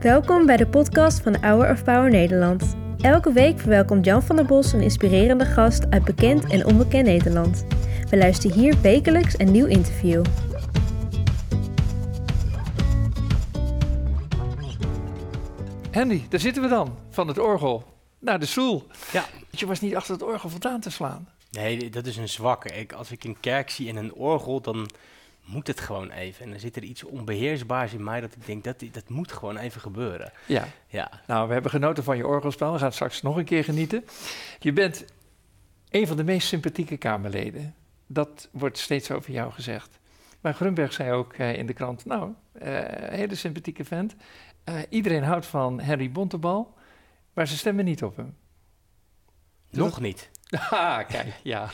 Welkom bij de podcast van Hour of Power Nederland. Elke week verwelkomt Jan van der Bos een inspirerende gast uit bekend en onbekend Nederland. We luisteren hier wekelijks een nieuw interview. Henry, daar zitten we dan, van het orgel naar de stoel. Ja. Je was niet achter het orgel vandaan te slaan. Nee, dat is een zwakke. Ik, als ik een kerk zie en een orgel, dan moet het gewoon even. En dan zit er iets onbeheersbaars in mij dat ik denk, dat, dat moet gewoon even gebeuren. Ja. Ja, Nou, we hebben genoten van je orgelspel. We gaan straks nog een keer genieten. Je bent een van de meest sympathieke Kamerleden. Dat wordt steeds over jou gezegd. Maar Grunberg zei ook eh, in de krant, nou, eh, hele sympathieke vent. Eh, iedereen houdt van Henry Bontebal, maar ze stemmen niet op hem. nog niet. Ah, kijk, ja.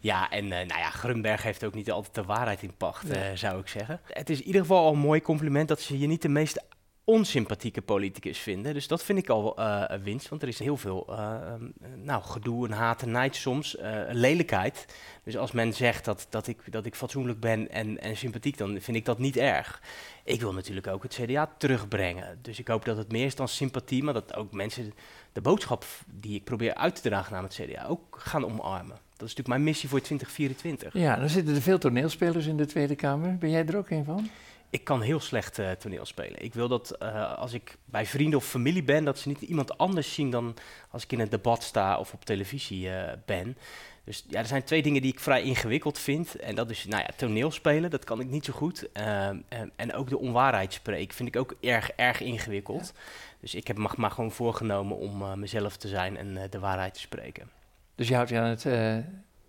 Ja, en eh, nou ja, Grunberg heeft ook niet altijd de waarheid in pacht, eh, zou ik zeggen. Het is in ieder geval al een mooi compliment dat ze je niet de meest onsympathieke politicus vinden. Dus dat vind ik al een winst, want er is heel veel eh, ehm, nou, gedoe en haat en nijd soms, eh, lelijkheid. Dus als men zegt dat, dat, ik, dat ik fatsoenlijk ben en, en sympathiek, dan vind ik dat niet erg. Ik wil natuurlijk ook het CDA terugbrengen. Dus ik hoop dat het meer is dan sympathie, maar dat ook mensen de boodschap die ik probeer uit te dragen naar het CDA ook gaan omarmen. Dat is natuurlijk mijn missie voor 2024. Ja, dan zitten er veel toneelspelers in de Tweede Kamer. Ben jij er ook een van? Ik kan heel slecht eh, toneel spelen. Ik wil dat eh, als ik bij vrienden of familie ben, dat ze niet iemand anders zien dan als ik in een debat sta of op televisie eh, ben. Dus ja, er zijn twee dingen die ik vrij ingewikkeld vind. En dat is, nou ja, toneel spelen, dat kan ik niet zo goed. Ehm, en, en ook de onwaarheid spreken vind ik ook erg, erg ingewikkeld. Dus ik heb me maar gewoon voorgenomen om mezelf te zijn en de waarheid te spreken. Dus je houdt je aan het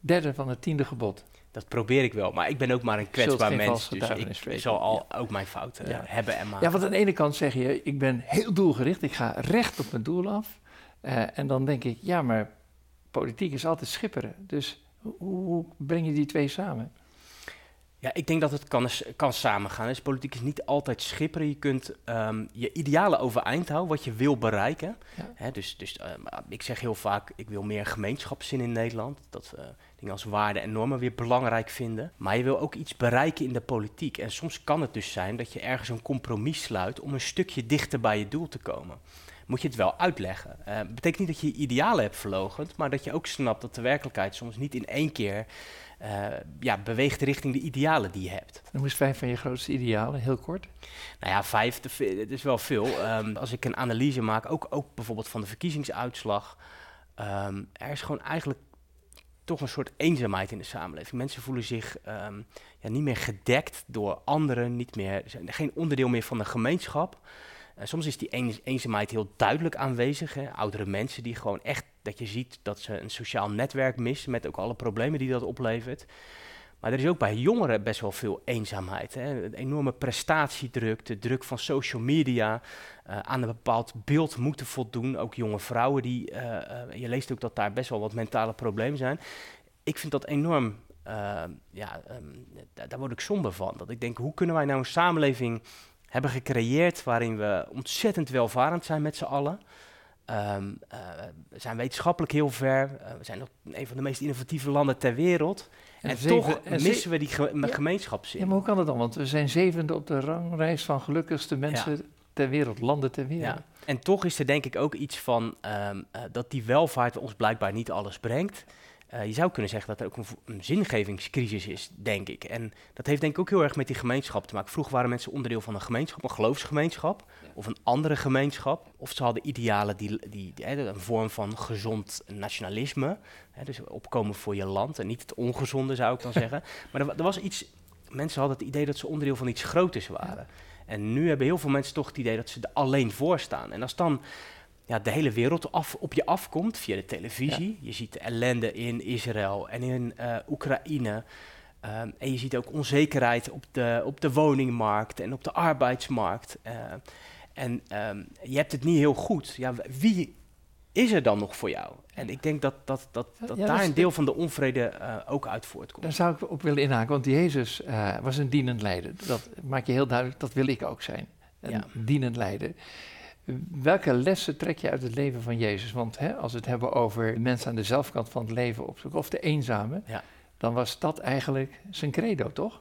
derde van het tiende gebod. Dat probeer ik wel, maar ik ben ook maar een kwetsbaar mens. Dus ik zal al ook mijn fouten Ja. hebben en maken. Ja, want aan de ene kant zeg je, ik ben heel doelgericht, ik ga recht op mijn doel af. Eh, en dan denk ik, ja, maar politiek is altijd schipperen. Dus hoe, hoe breng je die twee samen? Ja, ik denk dat het kan, kan samengaan. Dus politiek is niet altijd schipperen. Je kunt ehm, je idealen overeind houden, wat je wil bereiken. Ja. Hè, dus dus ehm, ik zeg heel vaak, ik wil meer gemeenschapszin in Nederland. Dat we dingen als waarden en normen weer belangrijk vinden. Maar je wil ook iets bereiken in de politiek. En soms kan het dus zijn dat je ergens een compromis sluit om een stukje dichter bij je doel te komen. Moet je het wel uitleggen. Uh, betekent niet dat je je idealen hebt verlogend, maar dat je ook snapt dat de werkelijkheid soms niet in één keer uh, ja, beweegt richting de idealen die je hebt. Dan moest vijf van je grootste idealen, heel kort. Nou ja, vijf, het is wel veel. Um, als ik een analyse maak, ook, ook bijvoorbeeld van de verkiezingsuitslag, um, er is gewoon eigenlijk toch een soort eenzaamheid in de samenleving. Mensen voelen zich um, ja, niet meer gedekt door anderen, niet meer, zijn geen onderdeel meer van de gemeenschap. Uh, soms is die een, eenzaamheid heel duidelijk aanwezig. Hè? Oudere mensen die gewoon echt, dat je ziet dat ze een sociaal netwerk missen met ook alle problemen die dat oplevert. Maar er is ook bij jongeren best wel veel eenzaamheid. Hè? Een enorme prestatiedruk, de druk van social media, uh, aan een bepaald beeld moeten voldoen. Ook jonge vrouwen, die, uh, je leest ook dat daar best wel wat mentale problemen zijn. Ik vind dat enorm, ja, um, daar word ik somber van. Dat ik denk, hoe kunnen wij nou een samenleving hebben gecreëerd waarin we ontzettend welvarend zijn met z'n allen. Um, uh, we zijn wetenschappelijk heel ver. Uh, we zijn nog een van de meest innovatieve landen ter wereld. En, en zeven, toch en missen we die ge ja. gemeenschapszin. Ja, maar hoe kan dat dan? Want we zijn zevende op de ranglijst van gelukkigste mensen ja. ter wereld, landen ter wereld. Ja. En toch is er denk ik ook iets van um, uh, dat die welvaart ons blijkbaar niet alles brengt. Uh, je zou kunnen zeggen dat er ook een, een, zingevingscrisis is, denk ik. En dat heeft denk ik ook heel erg met die gemeenschap te maken. Vroeger waren mensen onderdeel van een gemeenschap, een geloofsgemeenschap ja. of een andere gemeenschap. Of ze hadden idealen, die, die, die, een vorm van gezond nationalisme. Hè, dus opkomen voor je land en niet het ongezonde, zou ik dan zeggen. Maar er, er, was iets, mensen hadden het idee dat ze onderdeel van iets groters waren. Ja. En nu hebben heel veel mensen toch het idee dat ze er alleen voor staan. En als dan ja, de hele wereld af, op je afkomt via de televisie. Ja. Je ziet de ellende in Israël en in uh, Oekraïne. Um, en je ziet ook onzekerheid op de, op de woningmarkt en op de arbeidsmarkt. Uh, en um, je hebt het niet heel goed. Ja, wie is er dan nog voor jou? En ik denk dat, dat, dat, dat ja, daar dat een deel van de onvrede uh, ook uit voortkomt. Daar zou ik op willen inhaken, want Jezus uh, was een dienend leider. Dat maak je heel duidelijk, dat wil ik ook zijn. Een ja. dienend leider. Welke lessen trek je uit het leven van Jezus? Want hè, als we het hebben over mensen aan de zelfkant van het leven opzoeken, of de eenzame, ja. dan was dat eigenlijk zijn credo, toch?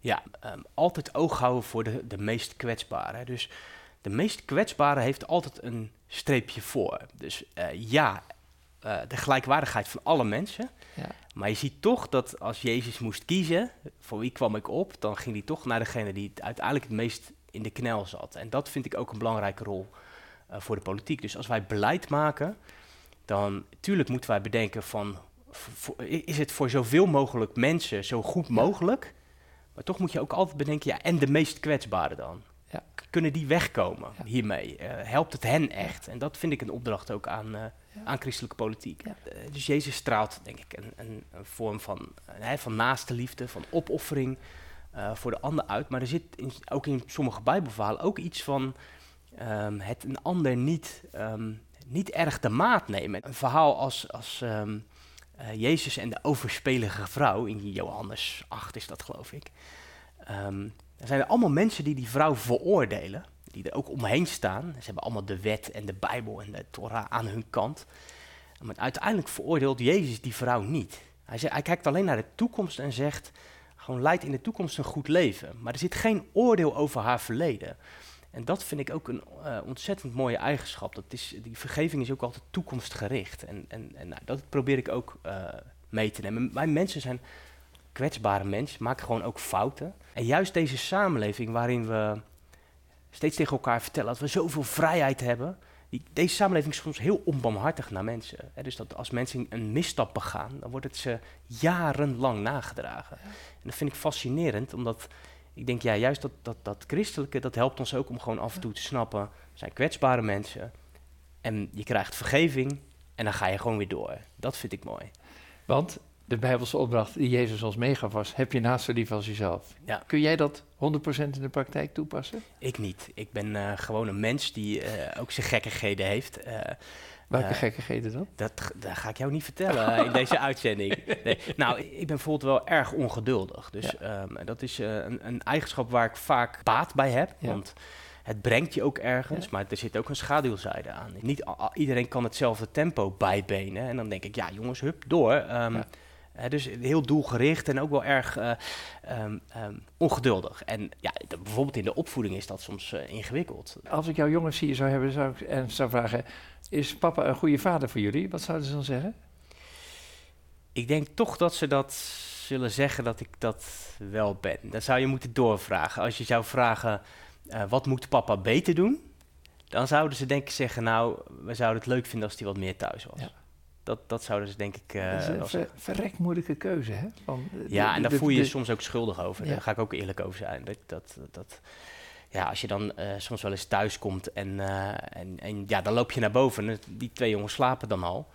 Ja, ehm, altijd oog houden voor de, de meest kwetsbare. Dus de meest kwetsbare heeft altijd een streepje voor. Dus eh, ja, eh, de gelijkwaardigheid van alle mensen. Ja. Maar je ziet toch dat als Jezus moest kiezen, voor wie kwam ik op, dan ging hij toch naar degene die het uiteindelijk het meest in de knel zat. En dat vind ik ook een belangrijke rol eh, voor de politiek. Dus als wij beleid maken, dan tuurlijk moeten wij bedenken van, is het voor zoveel mogelijk mensen zo goed mogelijk? Maar toch moet je ook altijd bedenken, ja, en de meest kwetsbaren dan? Ja. Kunnen die wegkomen Ja. hiermee? Eh, helpt het hen echt? En dat vind ik een opdracht ook aan, eh, Ja. aan christelijke politiek. Ja. Dus Jezus straalt, denk ik, een, een, een vorm van, van naaste liefde, van opoffering eh, voor de ander uit. Maar er zit ook in sommige Bijbelverhalen ook iets van ehm, het een ander niet, ehm, niet erg de maat nemen. Een verhaal als, als ehm, eh, Jezus en de overspelige vrouw, in Johannes 8 is dat geloof ik. Er zijn er allemaal mensen die die vrouw veroordelen, die er ook omheen staan. Ze hebben allemaal de wet en de Bijbel en de Torah aan hun kant. Maar uiteindelijk veroordeelt Jezus die vrouw niet. Hij, zegt, hij kijkt alleen naar de toekomst en zegt, gewoon leid in de toekomst een goed leven. Maar er zit geen oordeel over haar verleden. En dat vind ik ook een eh, ontzettend mooie eigenschap. Dat is, die vergeving is ook altijd toekomstgericht. En, en, en nou, dat probeer ik ook eh, mee te nemen. Mijn mensen zijn kwetsbare mensen, maken gewoon ook fouten. En juist deze samenleving waarin we steeds tegen elkaar vertellen dat we zoveel vrijheid hebben. Die, deze samenleving is soms heel onbarmhartig naar mensen. Hè, dus dat als mensen een misstap begaan, dan wordt het ze jarenlang nagedragen. En dat vind ik fascinerend, omdat ik denk, ja, juist dat, dat, dat christelijke, dat helpt ons ook om gewoon af en toe te snappen, we zijn kwetsbare mensen. En je krijgt vergeving en dan ga je gewoon weer door. Dat vind ik mooi. Want de Bijbelse opdracht die Jezus ons meegaf was: heb je naast zo lief als jezelf. Ja. Kun jij dat 100% in de praktijk toepassen? Ik niet. Ik ben eh, gewoon een mens die eh, ook zijn gekkigheden heeft. Eh, Welke gekkigheden dan? Dat, dat ga ik jou niet vertellen in deze uitzending. Nee. Nou, ik ben bijvoorbeeld wel erg ongeduldig. Dus ehm, dat is een, een eigenschap waar ik vaak baat bij heb. Ja. Want het brengt je ook ergens, Ja. maar er zit ook een schaduwzijde aan. Niet iedereen kan hetzelfde tempo bijbenen. En dan denk ik, ja jongens, hup, door. Ehm, Ja. Dus heel doelgericht en ook wel erg eh, ehm, ehm, ongeduldig. En ja, de- bijvoorbeeld in de opvoeding is dat soms eh, ingewikkeld. Als ik jouw jongens hier zou hebben zou ik, en zou vragen: is papa een goede vader voor jullie? Wat zouden ze dan zeggen? Ik denk toch dat ze dat zullen zeggen dat ik dat wel ben. Dan zou je moeten doorvragen. Als je zou vragen, eh, wat moet papa beter doen? Dan zouden ze denk ik zeggen, nou, we zouden het leuk vinden als hij wat meer thuis was. Ja. Dat, dat zouden ze denk ik eh, dat is wel een ver, verrek moeilijke keuze, hè? Van, eh, de- Ja, de- en daar de- voel je je soms ook schuldig over. Ja. Daar ga ik ook eerlijk over zijn. Dat, dat, dat, ja, als je dan eh, soms wel eens thuis komt en, eh, en, en ja, dan loop je naar boven. En die twee jongens slapen dan al.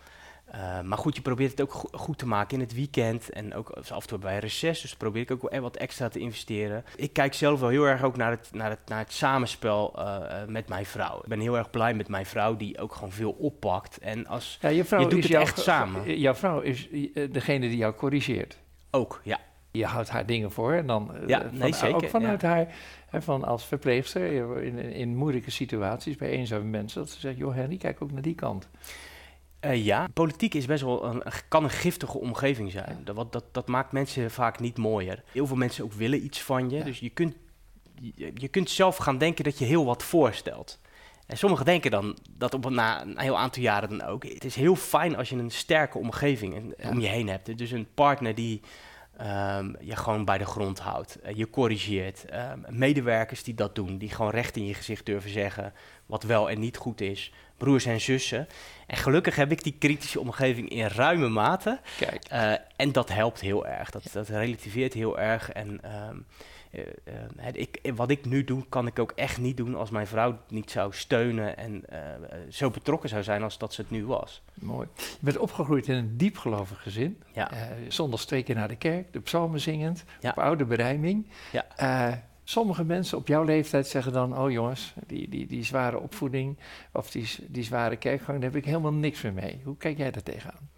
Eh, maar goed, je probeert het ook go- goed te maken in het weekend. En ook af en toe bij reces. Dus probeer ik ook wel wat extra te investeren. Ik kijk zelf wel heel erg ook naar het, naar het, naar het samenspel eh, eh, met mijn vrouw. Ik ben heel erg blij met mijn vrouw, die ook gewoon veel oppakt. En als Ja, je vrouw Je doet het jouw, echt samen. Jouw vrouw is eh, degene die jou corrigeert. ook, ja, Je houdt haar dingen voor en dan eh, Ja, van- nee, zeker, ook vanuit ja. haar, hè, van als verpleegster eh, in, in, in moeilijke situaties bij eenzame mensen, dat ze zegt, joh Henry, kijk ook naar die kant. Eh, ja, politiek is best wel een, kan een giftige omgeving zijn. Dat, wat- dat, dat maakt mensen vaak niet mooier. Heel veel mensen ook willen iets van je. Ja. Dus je kunt, je, je kunt zelf gaan denken dat je heel wat voorstelt. En sommigen denken dan dat op na een heel aantal jaren dan ook. Het is heel fijn als je een sterke omgeving en- Ja. om je heen hebt. Dus een partner die ehm, je gewoon bij de grond houdt, eh, je corrigeert. Ehm, medewerkers die dat doen, die gewoon recht in je gezicht durven zeggen wat wel en niet goed is. Broers en zussen. En gelukkig heb ik die kritische omgeving in ruime mate. Kijk, Eh, en dat helpt heel erg. Dat, dat relativeert heel erg. En ehm, eh, eh, ik, wat ik nu doe, kan ik ook echt niet doen als mijn vrouw niet zou steunen en eh, zo betrokken zou zijn als dat ze het nu was. mooi. Je bent opgegroeid in een diepgelovig gezin. Ja. Eh, zondags twee keer naar de kerk, de psalmen zingend, Ja. op oude berijming. Ja. Eh, sommige mensen op jouw leeftijd zeggen dan, oh jongens, die, die, die zware opvoeding of die, die zware kerkgang, daar heb ik helemaal niks meer mee. Hoe kijk jij daar tegenaan?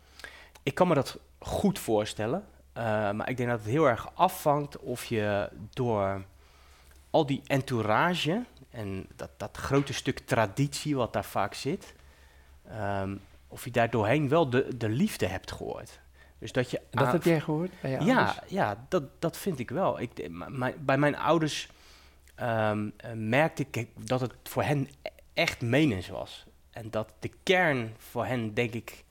Ik kan me dat goed voorstellen. Eh, maar ik denk dat het heel erg afhangt of je door al die entourage en dat, dat grote stuk traditie wat daar vaak zit, ehm, of je daar doorheen wel de, de liefde hebt gehoord. Dus dat je dat heb jij gehoord bij je ja, ouders? ja dat, dat vind ik wel. Ik, bij mijn ouders ehm, eh, merkte ik dat het voor hen e- echt menens was. En dat de kern voor hen, denk ik,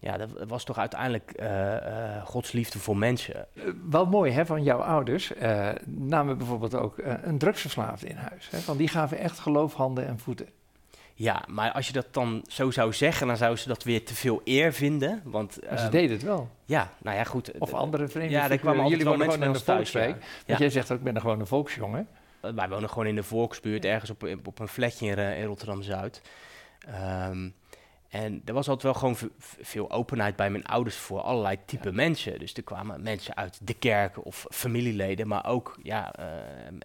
ja, dat was toch uiteindelijk eh, Gods liefde voor mensen. Eh, wel mooi hè, van jouw ouders eh, namen bijvoorbeeld ook een drugsverslaafde in huis. Hè, van die gaven echt geloof handen en voeten. Ja, maar als je dat dan zo zou zeggen, dan zouden ze dat weer te veel eer vinden. Want Maar ze ehm, deden het wel. ja, nou ja, goed. Of andere vreemde Ja, daar kwamen Jullie wel mensen in de. Ja. volkswijk. Ja. Want jij zegt ook, ik ben er gewoon een volksjongen. Uh, Wij wonen gewoon in de volksbuurt, ergens op, op een flatje in, in Rotterdam-Zuid. Ehm, en er was altijd wel gewoon veel openheid bij mijn ouders voor allerlei type mensen. Dus er kwamen mensen uit de kerk of familieleden, maar ook ja, eh,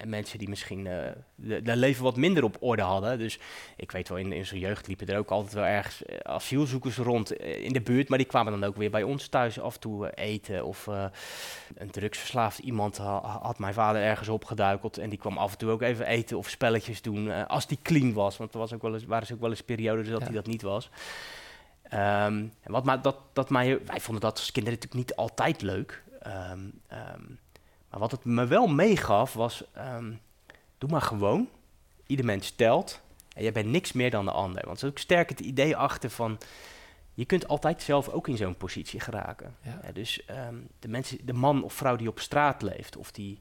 mensen die misschien de, de leven wat minder op orde hadden. Dus ik weet wel, in, in zo'n jeugd liepen er ook altijd wel ergens eh, asielzoekers rond in de buurt. Maar die kwamen dan ook weer bij ons thuis af en toe eten. Of een drugsverslaafd iemand ha- had mijn vader ergens opgeduikeld. En die kwam af en toe ook even eten of spelletjes doen. als die clean was. Want er was ook wel eens, waren ze ook wel eens periodes dat Ja. hij dat niet was. Ehm, en wat maar dat, dat mij, wij vonden dat als kinderen natuurlijk niet altijd leuk. Ehm, ehm, maar wat het me wel meegaf was, doe maar gewoon. Ieder mens telt. En jij bent niks meer dan de ander. Want er is ook sterk het idee achter van, je kunt altijd zelf ook in zo'n positie geraken. Ja. Ja, dus de, mensen, de man of vrouw die op straat leeft of die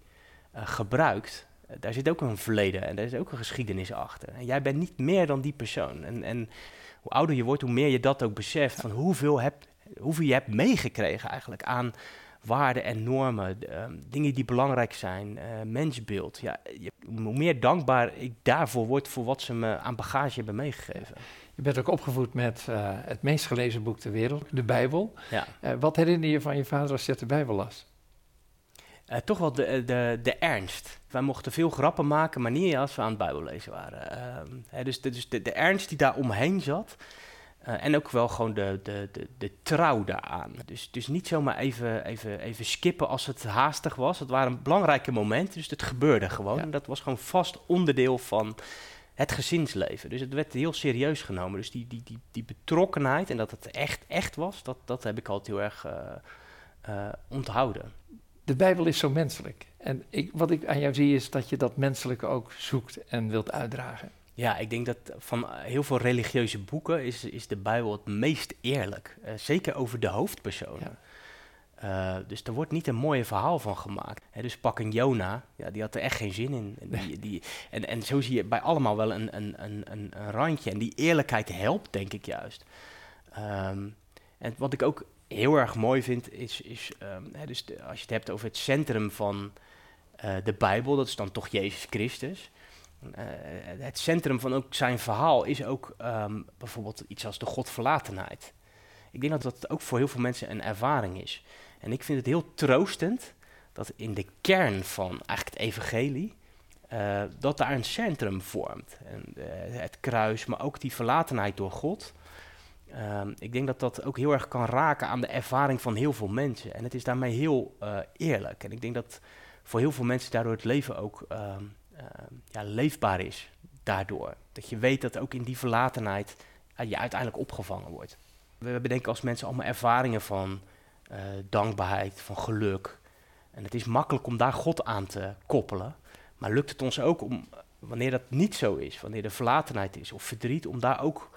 eh, gebruikt, eh, daar zit ook een verleden en daar is ook een geschiedenis achter. En jij bent niet meer dan die persoon. En, en hoe ouder je wordt, hoe meer je dat ook beseft van hoeveel, heb, hoeveel je hebt meegekregen eigenlijk aan waarden en normen, ehm, dingen die belangrijk zijn, eh, mensbeeld. Ja, je, hoe meer dankbaar ik daarvoor word voor wat ze me aan bagage hebben meegegeven. Je bent ook opgevoed met eh, het meest gelezen boek ter wereld, de Bijbel. Ja. Eh, wat herinner je van je vader als je de Bijbel las? Eh, toch wel de, de, de ernst. Wij mochten veel grappen maken, maar niet als we aan het Bijbellezen waren. Ehm, hè, dus de, dus de, de ernst die daar omheen zat. eh, en ook wel gewoon de, de, de, de trouw daaraan. Dus, dus niet zomaar even, even, even skippen als het haastig was. Het waren belangrijke momenten, dus het gebeurde gewoon. Ja. En dat was gewoon vast onderdeel van het gezinsleven. Dus het werd heel serieus genomen. Dus die, die, die, die betrokkenheid en dat het echt, echt was, dat, dat heb ik altijd heel erg eh, eh, onthouden. De Bijbel is zo menselijk. En ik, wat ik aan jou zie is dat je dat menselijke ook zoekt en wilt uitdragen. Ja, ik denk dat van heel veel religieuze boeken is, is de Bijbel het meest eerlijk. Eh, zeker over de hoofdpersonen. Eh, dus er wordt niet een mooi verhaal van gemaakt. Hè, dus pak een Jona, ja, die had er echt geen zin in. En, die, die, en, en zo zie je bij allemaal wel een, een, een, een, een randje. En die eerlijkheid helpt, denk ik juist. Ehm, en wat ik ook heel erg mooi vind, is, is ehm, hè, dus als je het hebt over het centrum van eh, de Bijbel, dat is dan toch Jezus Christus. Eh, het centrum van ook zijn verhaal is ook ehm, bijvoorbeeld iets als de godverlatenheid. Ik denk dat dat ook voor heel veel mensen een ervaring is. En ik vind het heel troostend dat in de kern van eigenlijk het evangelie, eh, dat daar een centrum vormt. En, het kruis, maar ook die verlatenheid door God. Ehm, ik denk dat dat ook heel erg kan raken aan de ervaring van heel veel mensen. En het is daarmee heel eh, eerlijk. En ik denk dat voor heel veel mensen daardoor het leven ook ehm, ehm, ja, leefbaar is. Daardoor. Dat je weet dat ook in die verlatenheid eh, je uiteindelijk opgevangen wordt. We hebben denk ik als mensen allemaal ervaringen van eh, dankbaarheid, van geluk. En het is makkelijk om daar God aan te koppelen. Maar lukt het ons ook om, wanneer dat niet zo is, wanneer er verlatenheid is of verdriet, om daar ook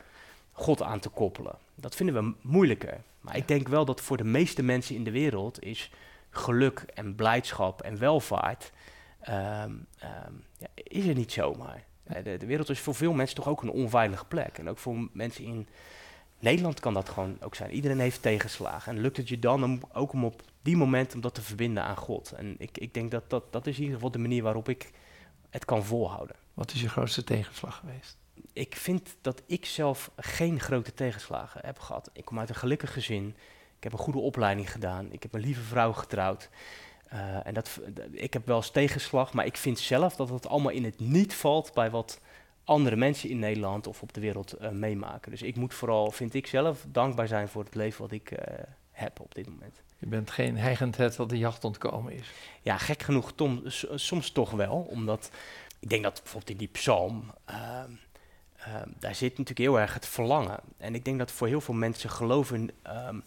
God aan te koppelen? Dat vinden we moeilijker. Maar ik denk wel dat voor de meeste mensen in de wereld is geluk en blijdschap en welvaart, ehm, ehm, ja, is er niet zomaar. Eh, De, de wereld is voor veel mensen toch ook een onveilige plek. En ook voor mensen in Nederland kan dat gewoon ook zijn. Iedereen heeft tegenslagen. En lukt het je dan om, ook om op die moment om dat te verbinden aan God? En ik, ik denk dat, dat dat is in ieder geval de manier waarop ik het kan volhouden. Wat is je grootste tegenslag geweest? Ik vind dat ik zelf geen grote tegenslagen heb gehad. Ik kom uit een gelukkig gezin. Ik heb een goede opleiding gedaan. Ik heb een lieve vrouw getrouwd. Eh, en dat, ik heb wel eens tegenslag, maar ik vind zelf dat het allemaal in het niet valt bij wat andere mensen in Nederland of op de wereld eh, meemaken. Dus ik moet vooral, vind ik zelf, dankbaar zijn voor het leven wat ik eh, heb op dit moment. Je bent geen heigend het dat de jacht ontkomen is. Ja, gek genoeg, Tom, soms toch wel. Omdat ik denk dat bijvoorbeeld in die psalm, ehm, daar zit natuurlijk heel erg het verlangen. En ik denk dat voor heel veel mensen geloven ehm,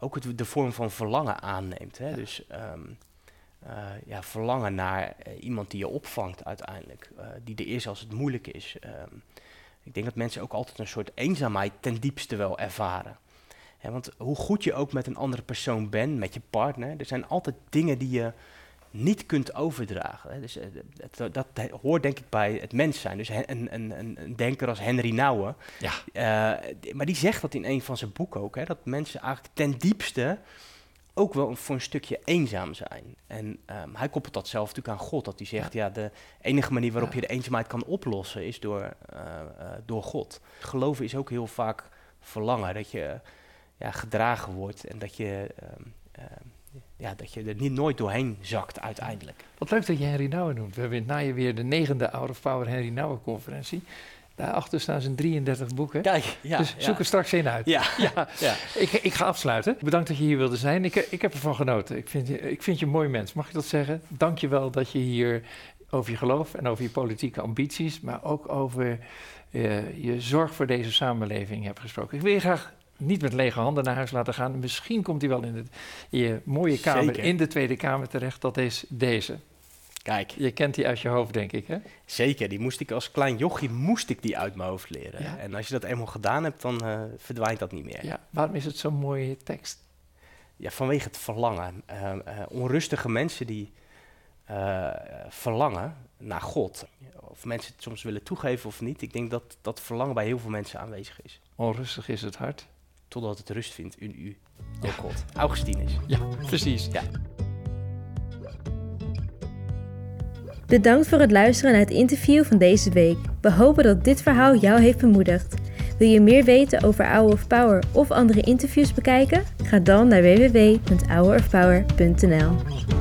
ook het, de vorm van verlangen aanneemt. Hè? Dus ehm, eh, ja, verlangen naar eh, iemand die je opvangt uiteindelijk, eh, die er is als het moeilijk is. Ik denk dat mensen ook altijd een soort eenzaamheid ten diepste wel ervaren. want hoe goed je ook met een andere persoon bent, met je partner, er zijn altijd dingen die je niet kunt overdragen. Hè. Dus, dat, dat, hoort denk ik bij het mens zijn. Dus een, een, een, een denker als Henry Nouwen, ja. maar die zegt dat in een van zijn boeken ook, hè, dat mensen eigenlijk ten diepste ook wel voor een stukje eenzaam zijn. En um, hij koppelt dat zelf natuurlijk aan God. Dat hij zegt, ja, de enige manier waarop je de eenzaamheid kan oplossen is door, uh, uh, door God. Geloven is ook heel vaak verlangen. Dat je ja, gedragen wordt en dat je, um, uh, ja, dat je er niet nooit doorheen zakt uiteindelijk. Wat leuk dat je Henry Nouwen noemt. We hebben in het najaar de negende Out of Power Henry Nouwen conferentie. Daarachter staan zijn 33 boeken. Kijk, ja, dus zoek er straks één uit. Ja, ja. ja. Ik, ik, ga afsluiten. Bedankt dat je hier wilde zijn. Ik, ik heb ervan genoten. Ik vind, je, ik vind je een mooi mens. Mag ik dat zeggen? Dank je wel dat je hier over je geloof en over je politieke ambities, maar ook over uh, je zorg voor deze samenleving hebt gesproken. Ik wil je graag niet met lege handen naar huis laten gaan. Misschien komt hij wel in, in je mooie kamer Zeker. in de Tweede Kamer terecht. Dat is deze. Kijk. Je kent die uit je hoofd, denk ik, hè? Zeker, die moest ik als klein jochie moest ik die uit mijn hoofd leren. En als je dat eenmaal gedaan hebt, dan uh, verdwijnt dat niet meer. Ja. Waarom is het zo'n mooie tekst? Ja, vanwege het verlangen. Uh, uh, onrustige mensen die verlangen naar God. Of mensen het soms willen toegeven of niet. Ik denk dat dat verlangen bij heel veel mensen aanwezig is. Onrustig is het hart. Totdat het rust vindt in u, ja. God. Augustinus. Ja, precies. Ja. Bedankt voor het luisteren naar het interview van deze week. We hopen dat dit verhaal jou heeft bemoedigd. Wil je meer weten over Hour of Power of andere interviews bekijken? Ga dan naar www.hourofpower.nl.